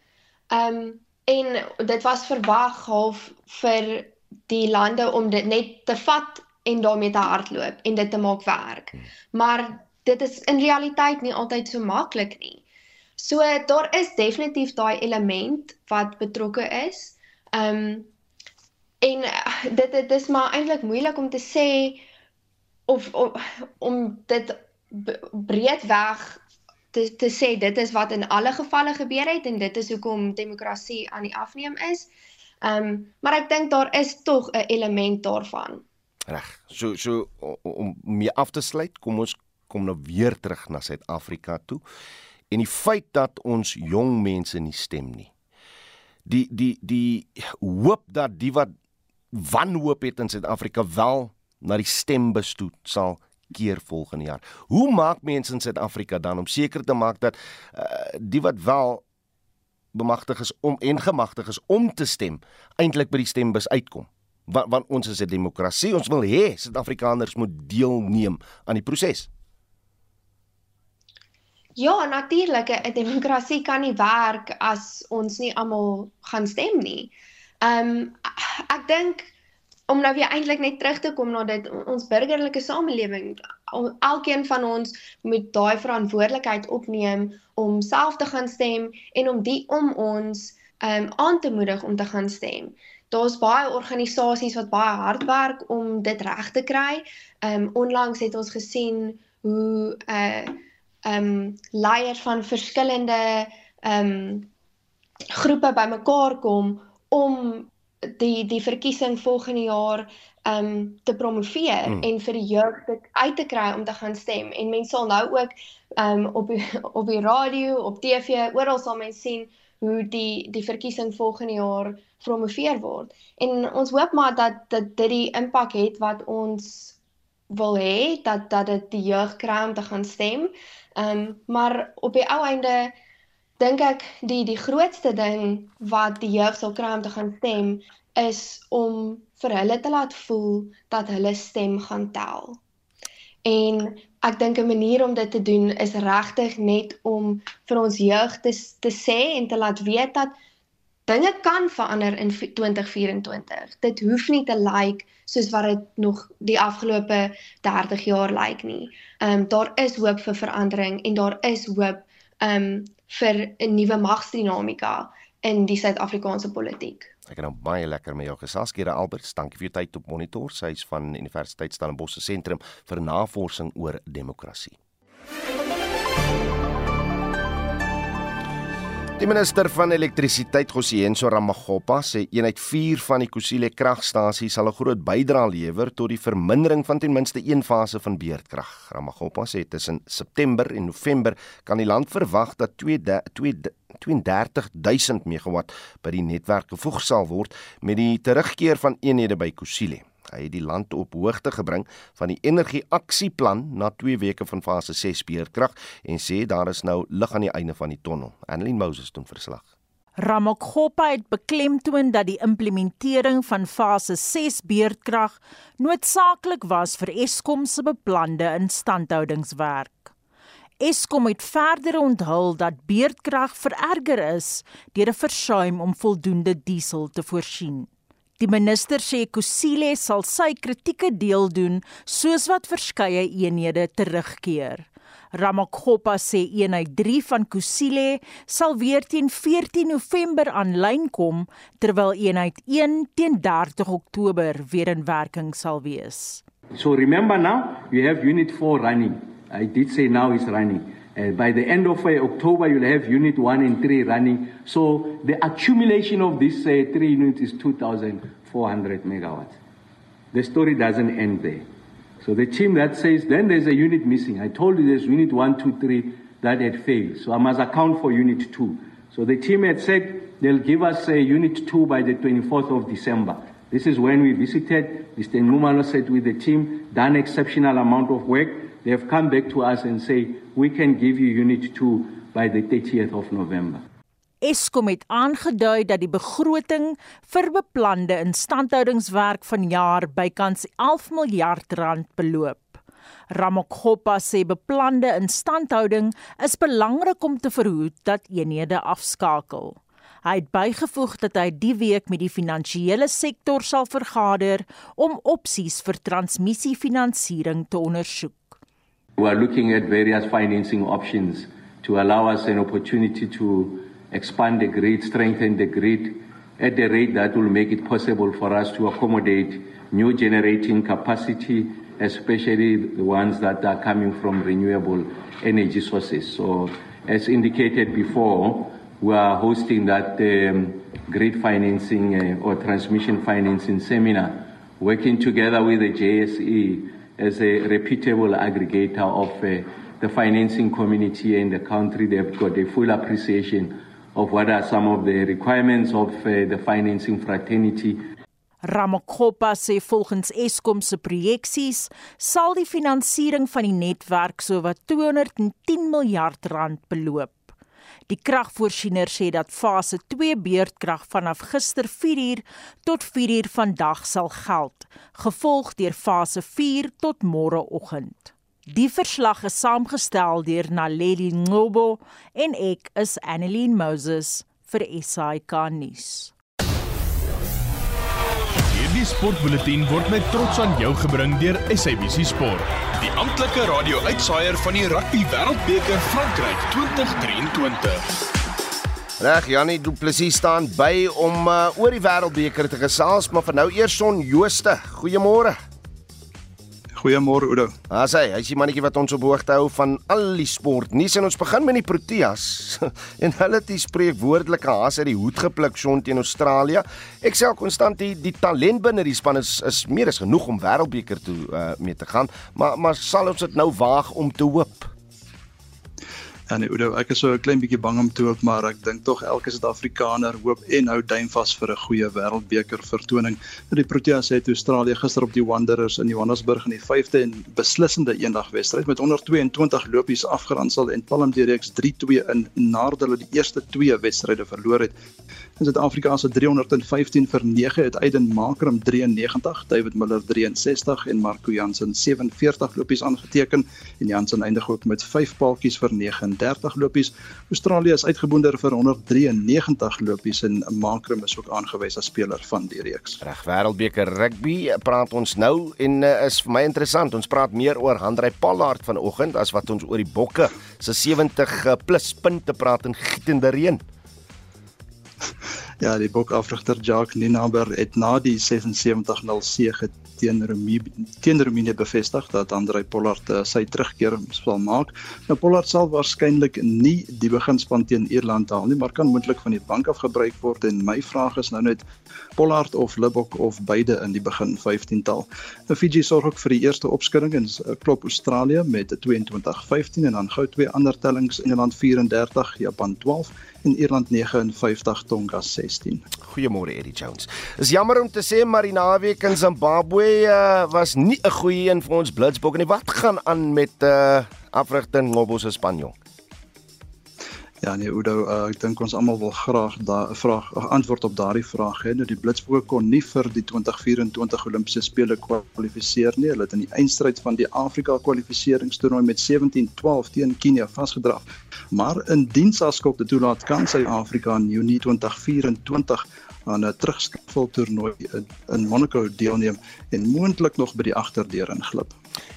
Ehm um, en dit was verwag half vir die lande om dit net te vat en daarmee te hardloop en dit te maak werk. Mm. Maar dit is in realiteit nie altyd so maklik nie. So daar is definitief daai element wat betrokke is. Ehm um, En uh, dit dit is maar eintlik moeilik om te sê of, of om dit breedweg te te sê dit is wat in alle gevalle gebeur het en dit is hoekom demokrasie aan die afneem is. Ehm um, maar ek dink daar is tog 'n element daarvan. Reg. So so om mee af te sluit, kom ons kom nou weer terug na Suid-Afrika toe. En die feit dat ons jong mense nie stem nie. Die die die hoop dat die wat wanhoop het in Suid-Afrika wel na die stembus toe sal keer volgende jaar. Hoe maak mense in Suid-Afrika dan om seker te maak dat uh, die wat wel bemagtig is om en gemagtig is om te stem eintlik by die stembus uitkom? Want, want ons is 'n demokrasie, ons wil hê Suid-Afrikaners moet deelneem aan die proses. Ja, natuurlik, 'n demokrasie kan nie werk as ons nie almal gaan stem nie. Ehm um, ek dink om nou weer eintlik net terug te kom na dit ons burgerlike samelewing elkeen van ons moet daai verantwoordelikheid opneem om self te gaan stem en om die om ons um aan te moedig om te gaan stem. Daar's baie organisasies wat baie hard werk om dit reg te kry. Um onlangs het ons gesien hoe 'n uh, um leiers van verskillende um groepe bymekaar kom om die die verkiesing volgende jaar um te promoveer hmm. en vir die jeug dit uit te kry om te gaan stem en mense sal nou ook um op die, op die radio, op TV, oral sal mense sien hoe die die verkiesing volgende jaar promoveer word. En ons hoop maar dat dat dit die impak het wat ons wil hê dat dat dit die jeug kry om te gaan stem. Um maar op die ou einde dink ek die die grootste ding wat die jeug sal kry om te gaan stem is om vir hulle te laat voel dat hulle stem gaan tel. En ek dink 'n manier om dit te doen is regtig net om vir ons jeug te te sê en te laat weet dat dinge kan verander in 2024. Dit hoef nie te lyk like soos wat dit nog die afgelope 30 jaar lyk like nie. Ehm um, daar is hoop vir verandering en daar is hoop ehm um, vir 'n nuwe magsdinamika in die Suid-Afrikaanse politiek. Ek het nou baie lekker met jou gesels, Kira Alberts. Dankie vir jou tyd op Monitor, sy is van Universiteit Stellenbosch se sentrum vir navorsing oor demokrasie. Die minister van elektrisiteit, Gosienso Ramaggopa, sê eenheid 4 van die Kusile kragstasie sal 'n groot bydrae lewer tot die vermindering van ten minste een fase van beurtkrag. Ramaggopa sê tussen September en November kan die land verwag dat 32000 megawatt by die netwerk gevoeg sal word met die terugkeer van eenhede by Kusile. Hy het die land op hoogte gebring van die energieaksieplan na 2 weke van fase 6 beurtkrag en sê daar is nou lig aan die einde van die tonnel. Annelien Moses doen verslag. Ramokgopa het beklemtoon dat die implementering van fase 6 beurtkrag noodsaaklik was vir Eskom se beplande instandhoudingswerk. Eskom het verder onthul dat beurtkrag vererger is deur 'n versuim om voldoende diesel te voorsien. Die minister sê Kusile sal sy kritieke deel doen soos wat verskeie eenhede terugkeer. Ramakgopa sê eenheid 3 van Kusile sal weer teen 14 November aanlyn kom terwyl eenheid 1 teen 30 Oktober weer in werking sal wees. So remember now you have unit 4 running. I did say now is running. Uh, by the end of uh, October, you'll have Unit 1 and 3 running. So the accumulation of these uh, three units is 2,400 megawatts. The story doesn't end there. So the team that says, then there's a unit missing. I told you there's Unit 1, 2, 3 that had failed. So I must account for Unit 2. So the team had said they'll give us a Unit 2 by the 24th of December. This is when we visited. Mr. Numalo said with the team, done exceptional amount of work. They have come back to us and say, we can give you Unit 2 by the 30th of November. Eskom het aangedui dat die begroting vir beplande instandhoudingswerk vanjaar bykans 11 miljard rand beloop. Ramokgopa sê beplande instandhouding is belangrik om te verhoed dat eenhede afskakel. Hy het bygevoeg dat hy die week met die finansiële sektor sal vergader om opsies vir transmissiefinansiering te ondersoek. We are looking at various financing options to allow us an opportunity to expand the grid, strengthen the grid at the rate that will make it possible for us to accommodate new generating capacity, especially the ones that are coming from renewable energy sources. So, as indicated before, we are hosting that um, grid financing uh, or transmission financing seminar, working together with the JSE as a reputable aggregator of uh, the financing community in the country. They've got a full appreciation of what are some of the requirements of uh, the financing fraternity. Ramakgopa sê volgens Eskom se projeksies sal die finansiering van die netwerk sowat 210 miljard rand beloop. Die kragvoorsiener sê dat fase 2 beurtkrag vanaf gister 4uur tot 4uur vandag sal geld, gevolg deur fase 4 tot môreoggend. Die verslag is saamgestel deur Naledi Ngobo en ek is Annelien Moses vir SAK nuus. Sportbulletin word met trots aan jou gebring deur SABC Sport, die amptelike radio-uitsaier van die Rugby Wêreldbeker Frankryk 2023. Reg, Janie Du Plessis staan by om uh, oor die Wêreldbeker te gesels, maar vir nou eers son Jooste. Goeiemôre. Goeiemôre Oudo. As hy, hy's die mannetjie wat ons op hoogte hou van al die sport. Nuus en ons begin met die Proteas. en hulle het die spreekwoordelike haas uit die hoed gepluk son teen Australië. Ek sê konstant die, die talent binne die span is is meer as genoeg om wêreldbeker toe uh, mee te gaan, maar maar sal ons dit nou waag om te hoop? Nee, Oudo, ek is so 'n klein bietjie bang om te hoop, maar ek dink tog elke Suid-Afrikaner hoop en hou duim vas vir 'n goeie wêreldbeker vertoning. Die Proteas het Australië gister op die Wanderers in Johannesburg in die 5de en beslissende eendagwedstryd met 122 lopies afgeronsel en palm die reeks 3-2 in nadat hulle die eerste twee wedstryde verloor het. In Suid-Afrika se 315 vir 9 het Aiden Makram 93, David Miller 63 en Marco Jansen 47 lopies aangeteken en Jansen eindig ook met 5 paaltjies vir 9 30 lopies. Australië is uitgeboonder vir 193 lopies en Makram is ook aangewys as speler van die reeks. Reg Wêreldbeker rugby praat ons nou en uh, is vir my interessant. Ons praat meer oor Handrey Pollard vanoggend as wat ons oor die Bokke se 70 plus punte praat in gietende reën. Ja, die bokafrigter Jacques Ninaber het na die 76-0 sege teen Roemenië teen Roemenië bevestig dat Andrei Pollard uh, sy terugkeer sal maak. Nou Pollard sal waarskynlik nie die beginspan teen Ierland haal nie, maar kan moontlik van die bank af gebruik word en my vraag is nou net Pollard of Libbok of beide in die begin 15tal. Nou Fiji sorg ook vir die eerste opskudding en klop Australië met 22-15 en dan gou twee ander tellings Engeland 34, Japan 12 en Ierland 59 Tonga 16. Goeiemôre Eddie Jones. Is jammer om te sê maar die naweek in Zimbabwe uh, was nie 'n goeie een vir ons Blitsbok nie. Wat gaan aan met uh afrigting Ngobos se Spanjol? Ja nee Udo, uh, ek dink ons almal wil graag daai vraag antwoord op daardie vraag hê. Nou die Blitsbokke kon nie vir die 2024 Olimpiese spele kwalifiseer nie. Hulle het in die eindstryd van die Afrika kwalifiseringstoernooi met 17-12 teen Kenia vasgedraf. Maar indien Saskop dit toelaat, kan Suid-Afrika in Junie 2024 aan 'n terugskafel toernooi in Monaco deelneem en moontlik nog by die agterdeur inglip.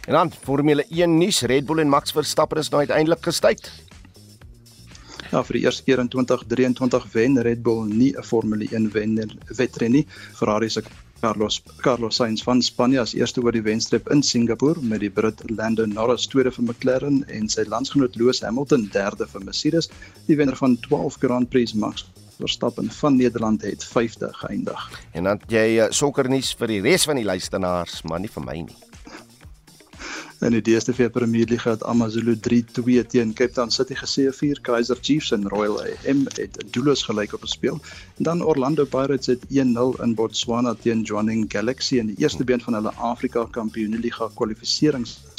En dan Formule 1 nuus, Red Bull en Max Verstappen is nou uiteindelik gestryd. Ja, vir die eerste keer in 2023 wen Red Bull nie 'n Formule 1 wenner wedren nie. Ferrari se Carlos Carlos Sainz van Spanje as eerste oor die wenstreep in Singapore met die Brit Lando Norris tweede vir McLaren en sy landsgenoot Lewis Hamilton derde vir Mercedes. Die wenner van 12 Grand Prix Max Verstappen van Nederland het 5de geëindig. En dan jy uh, sokkernuus vir die res van die luisteraars, maar nie vir my nie. In die DStv Premier League het AmaZulu 3-2 teen Cape Town City geseëvier. Kaizer Chiefs en Royal AM het doelloos gelyk op gespeel. En dan Orlando Pirates het 1-0 in Botswana teen Jwaneng Galaxy in die eerste been van hulle Afrika Kampioenligga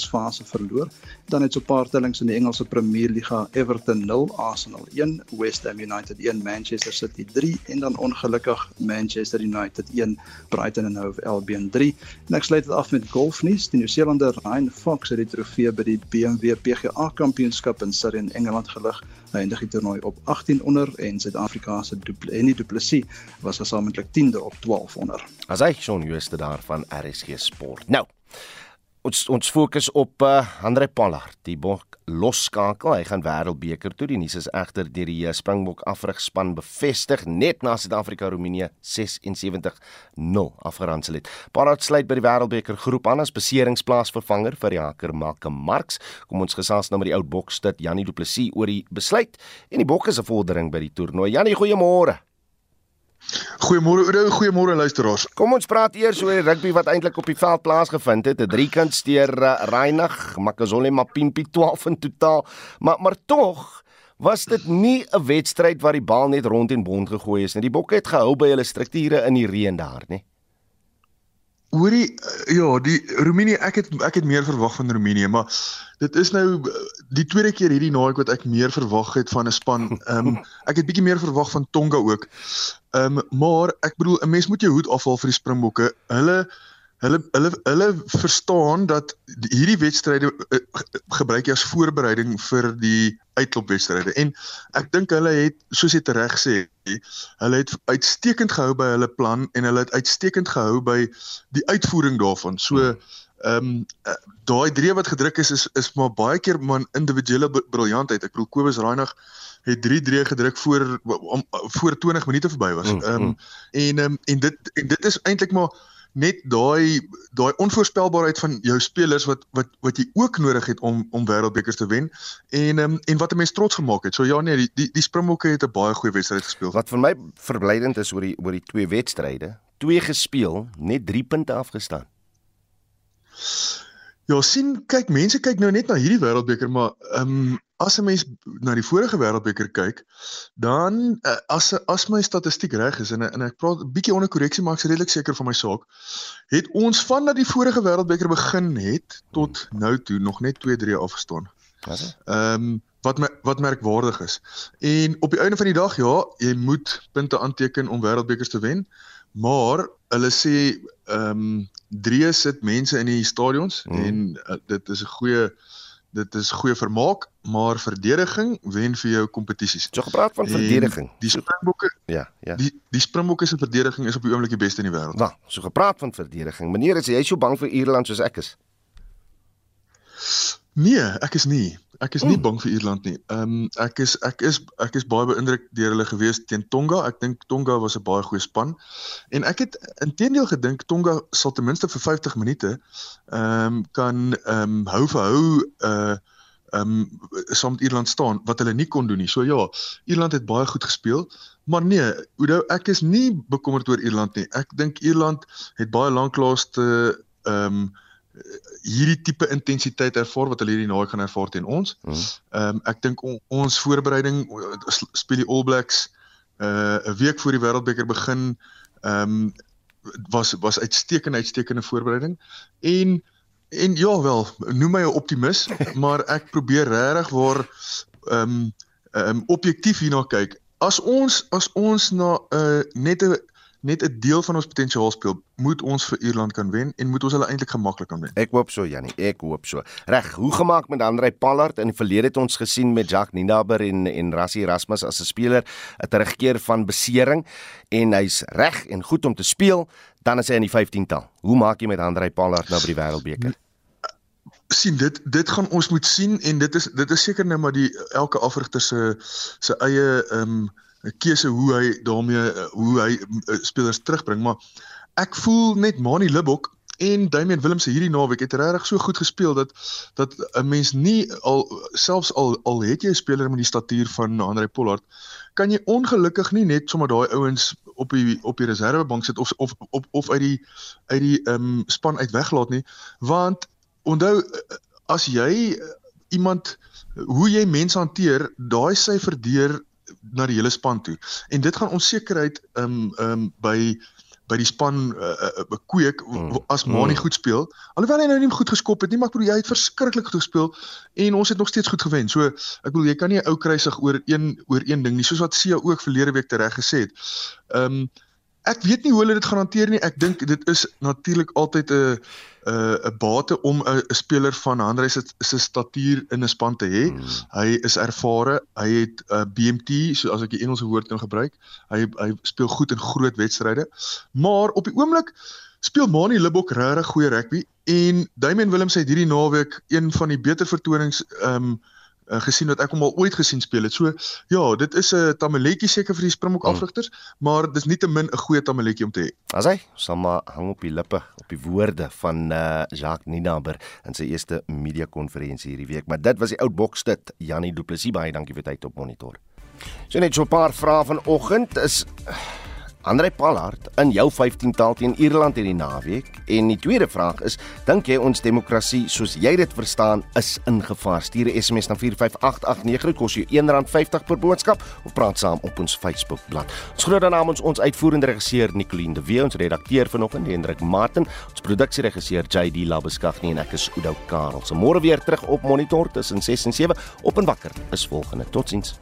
kwalifikasiefase verloor. Dan het so 'n paar tellings in die Engelse Premier League Everton 0, Arsenal 1, West Ham United 1, Manchester City 3 en dan ongelukkig Manchester United 1, Brighton and Hove Albion 3. En ek sluit dit af met golfnuus. Die Nieu-Seelander Ryan Fox het die trofee by die BMW PGA Kampioenskap in Surrey in Engeland gelig. Hy eindig die toernooi op 18 onder en Suid-Afrika se Duplessis Duplessis was gesamentlik 10de op 12 onder. As hy Shaun Jooste daar van RSG Sport. Nou, ons ons fokus op uh, Andre Pollard, die losskakel. Hy gaan wêreldbeker toe. Die nuus is egter deur die uh, Springbok afrigspan bevestig net na Suid-Afrika Roemenië 76-0 afgeronsel het. Pollard sluit by die wêreldbeker groep aan as beseringsplaasvervanger vir die haker Malcolm Marx. Kom ons gesels nou met die ou bokstit Janie Du Plessis oor die besluit en die bokke se vordering by die toernooi. Janie, goeiemôre. Goeiemôre Oudo, goeiemôre luisteraars. Kom ons praat eers oor die rugby wat eintlik op die veld plaasgevind het. 'n Driekant steur uh, Reinig, Makazole Mapimpi 12 in totaal. Maar maar tog was dit nie 'n wedstryd waar die bal net rond en bond gegooi is nie. Die bokke het gehou by hulle strukture in die reën daar, nê? Hoorie, ja, die Roemenië, ek het ek het meer verwag van Roemenië, maar dit is nou die tweede keer hierdie naweek wat ek meer verwag het van 'n span. Ehm um, ek het bietjie meer verwag van Tonga ook. Ehm um, maar ek bedoel 'n mens moet jou hoed afhaal vir die Springbokke. Hulle hulle hulle hulle verstaan dat hierdie wedstryde uh, gebruik jy as voorbereiding vir die uitklopwedstryde en ek dink hulle het soos jy reg sê hulle het uitstekend gehou by hulle plan en hulle het uitstekend gehou by die uitvoering daarvan. So ehm um, daai drie wat gedruk is is is maar baie keer man individuele briljantheid ek bedoel Kobus Reinig het 3-3 gedruk voor om voor 20 minute verby was. Mm, ehm um, en um, en dit en dit is eintlik maar net daai daai onvoorspelbaarheid van jou spelers wat wat wat jy ook nodig het om om wêreldbekers te wen en um, en wat 'n mens trots gemaak het. So ja nee, die die, die Springbokke het 'n baie goeie wedstryd gespeel. Wat vir my verblydend is oor die oor die twee wedstryde, twee gespeel, net 3 punte afgestaan. Ja, sien, kyk, mense kyk nou net na hierdie wêreldbeker, maar ehm um, as 'n mens na die vorige wêreldbeker kyk, dan uh, as as my statistiek reg is en en ek praat 'n bietjie onder korreksie maar ek is redelik seker van my saak, het ons van dat die vorige wêreldbeker begin het tot nou toe nog net 2-3 afgestaan. Ehm um, wat my, wat merkwaardig is. En op die einde van die dag ja, jy moet punte aanteken om wêreldbekers te wen, maar hulle sê ehm um, drie sit mense in die stadions mm. en uh, dit is 'n goeie dit is goeie vermaak, maar verdediging wen vir jou kompetisies. So gepraat van en verdediging. Die Springbokke Ja, ja. Die die Springbokke se verdediging is op die oomblik die beste in die wêreld. Nou, so gepraat van verdediging. Meneer, is jy so bang vir Ierland soos ek is? Nee, ek is nie. Ek is nie mm. bang vir Ierland nie. Ehm um, ek is ek is ek is baie beïndruk deur hulle gewees teen Tonga. Ek dink Tonga was 'n baie goeie span. En ek het intedeel gedink Tonga sal ten minste vir 50 minute ehm um, kan ehm um, hou vir hou uh ehm um, saam met Ierland staan wat hulle nie kon doen nie. So ja, Ierland het baie goed gespeel. Maar nee, Oudo, ek is nie bekommerd oor Ierland nie. Ek dink Ierland het baie lanklaas te ehm um, hierdie tipe intensiteit ervaar wat hulle hierdie naweek gaan ervaar teen ons. Mhm. Ehm mm. um, ek dink on, ons voorbereiding speel die All Blacks uh 'n week voor die Wêreldbeker begin ehm um, was was uitstekende uitstekende voorbereiding en en ja wel noem my 'n optimis maar ek probeer regtig waar ehm um, ehm um, objektief hierna kyk as ons as ons na 'n uh, net 'n net 'n deel van ons potensiaal speel, moet ons vir Ierland kan wen en moet ons hulle eintlik gemaklik kan wen. Ek hoop so Jannie, ek hoop so. Reg, hoe gemaak met Andrei Pallard in die verlede het ons gesien met Jacques Ninaber en en Rassie Erasmus as 'n speler, 'n terugkeer van besering en hy's reg en goed om te speel, dan is hy in die 15tal. Hoe maak jy met Andrei Pallard nou by die Wêreldbeker? sien dit dit gaan ons moet sien en dit is dit is seker nou maar die elke afrigter se se eie ehm um, 'n keuse hoe hy daarmee eh, hoe hy uh, spelers terugbring, maar ek voel net Mani Libbok en Damian Willemse hierdie naweek het regtig so goed gespeel dat dat 'n mens nie al selfs al al het jy 'n speler met die statuur van Andre Pollard, kan jy ongelukkig nie net sommer daai ouens op die op die reservebank sit of of op of uit die uit die ehm um, span uit weglaat nie, want onthou as jy iemand hoe jy mense hanteer, daai syfer deur na die hele span toe. En dit gaan onsekerheid um um by by die span uh, uh, bekweek mm. as Mani mm. goed speel. Alhoewel hy nou nie goed geskop het nie, maar ek bedoel hy het verskriklik goed gespeel en ons het nog steeds goed gewen. So ek bedoel jy kan nie 'n ou krysig oor een oor een ding nie, soos wat Sia ook verlede week tereg gesê het. Um ek weet nie hoe hulle dit gaan hanteer nie. Ek dink dit is natuurlik altyd 'n 'n 'n bate om 'n speler van Andre se se statuur in 'n span te hê. Hmm. Hy is ervare. Hy het 'n uh, BMT, so as ek die Engelse woord kan gebruik. Hy hy speel goed in groot wedstryde. Maar op die oomblik speel Mani Libbok regtig goeie rugby en Damian Willem sê hierdie naweek een van die beter vertonings ehm um, uh, gesien wat ek hom al ooit gesien speel het. So ja, dit is 'n tamaletjie seker vir die Springbok hmm. afrigters, maar dis nietemin 'n goeie tamaletjie om te hê. As hy sommer hang op die lippe op die woorde van uh, Jacques Ninaber in sy eerste media konferensie hierdie week, maar dit was die oud bokstit Janie Du Plessis baie dankie vir tyd op monitor. So net so 'n paar vrae vanoggend is Andre Pallard in jou 15 taal teen Ierland hierdie naweek. En die tweede vraag is dink jy ons demokrasie soos jy dit verstaan is in gevaar? Stuur 'n SMS na 45889 dit kos jou R1.50 per boodskap. Of praat saam op ons Facebook bladsy ons groet dan namens ons uitvoerende regisseur Nicoline de Wee ons redakteur vanoggend Hendrik Martin ons produksieregisseur JD Labeskagh en ek is Oudo Karel. Se môre weer terug op monitor tussen 6 en 7 op en wakker is volgende. Totsiens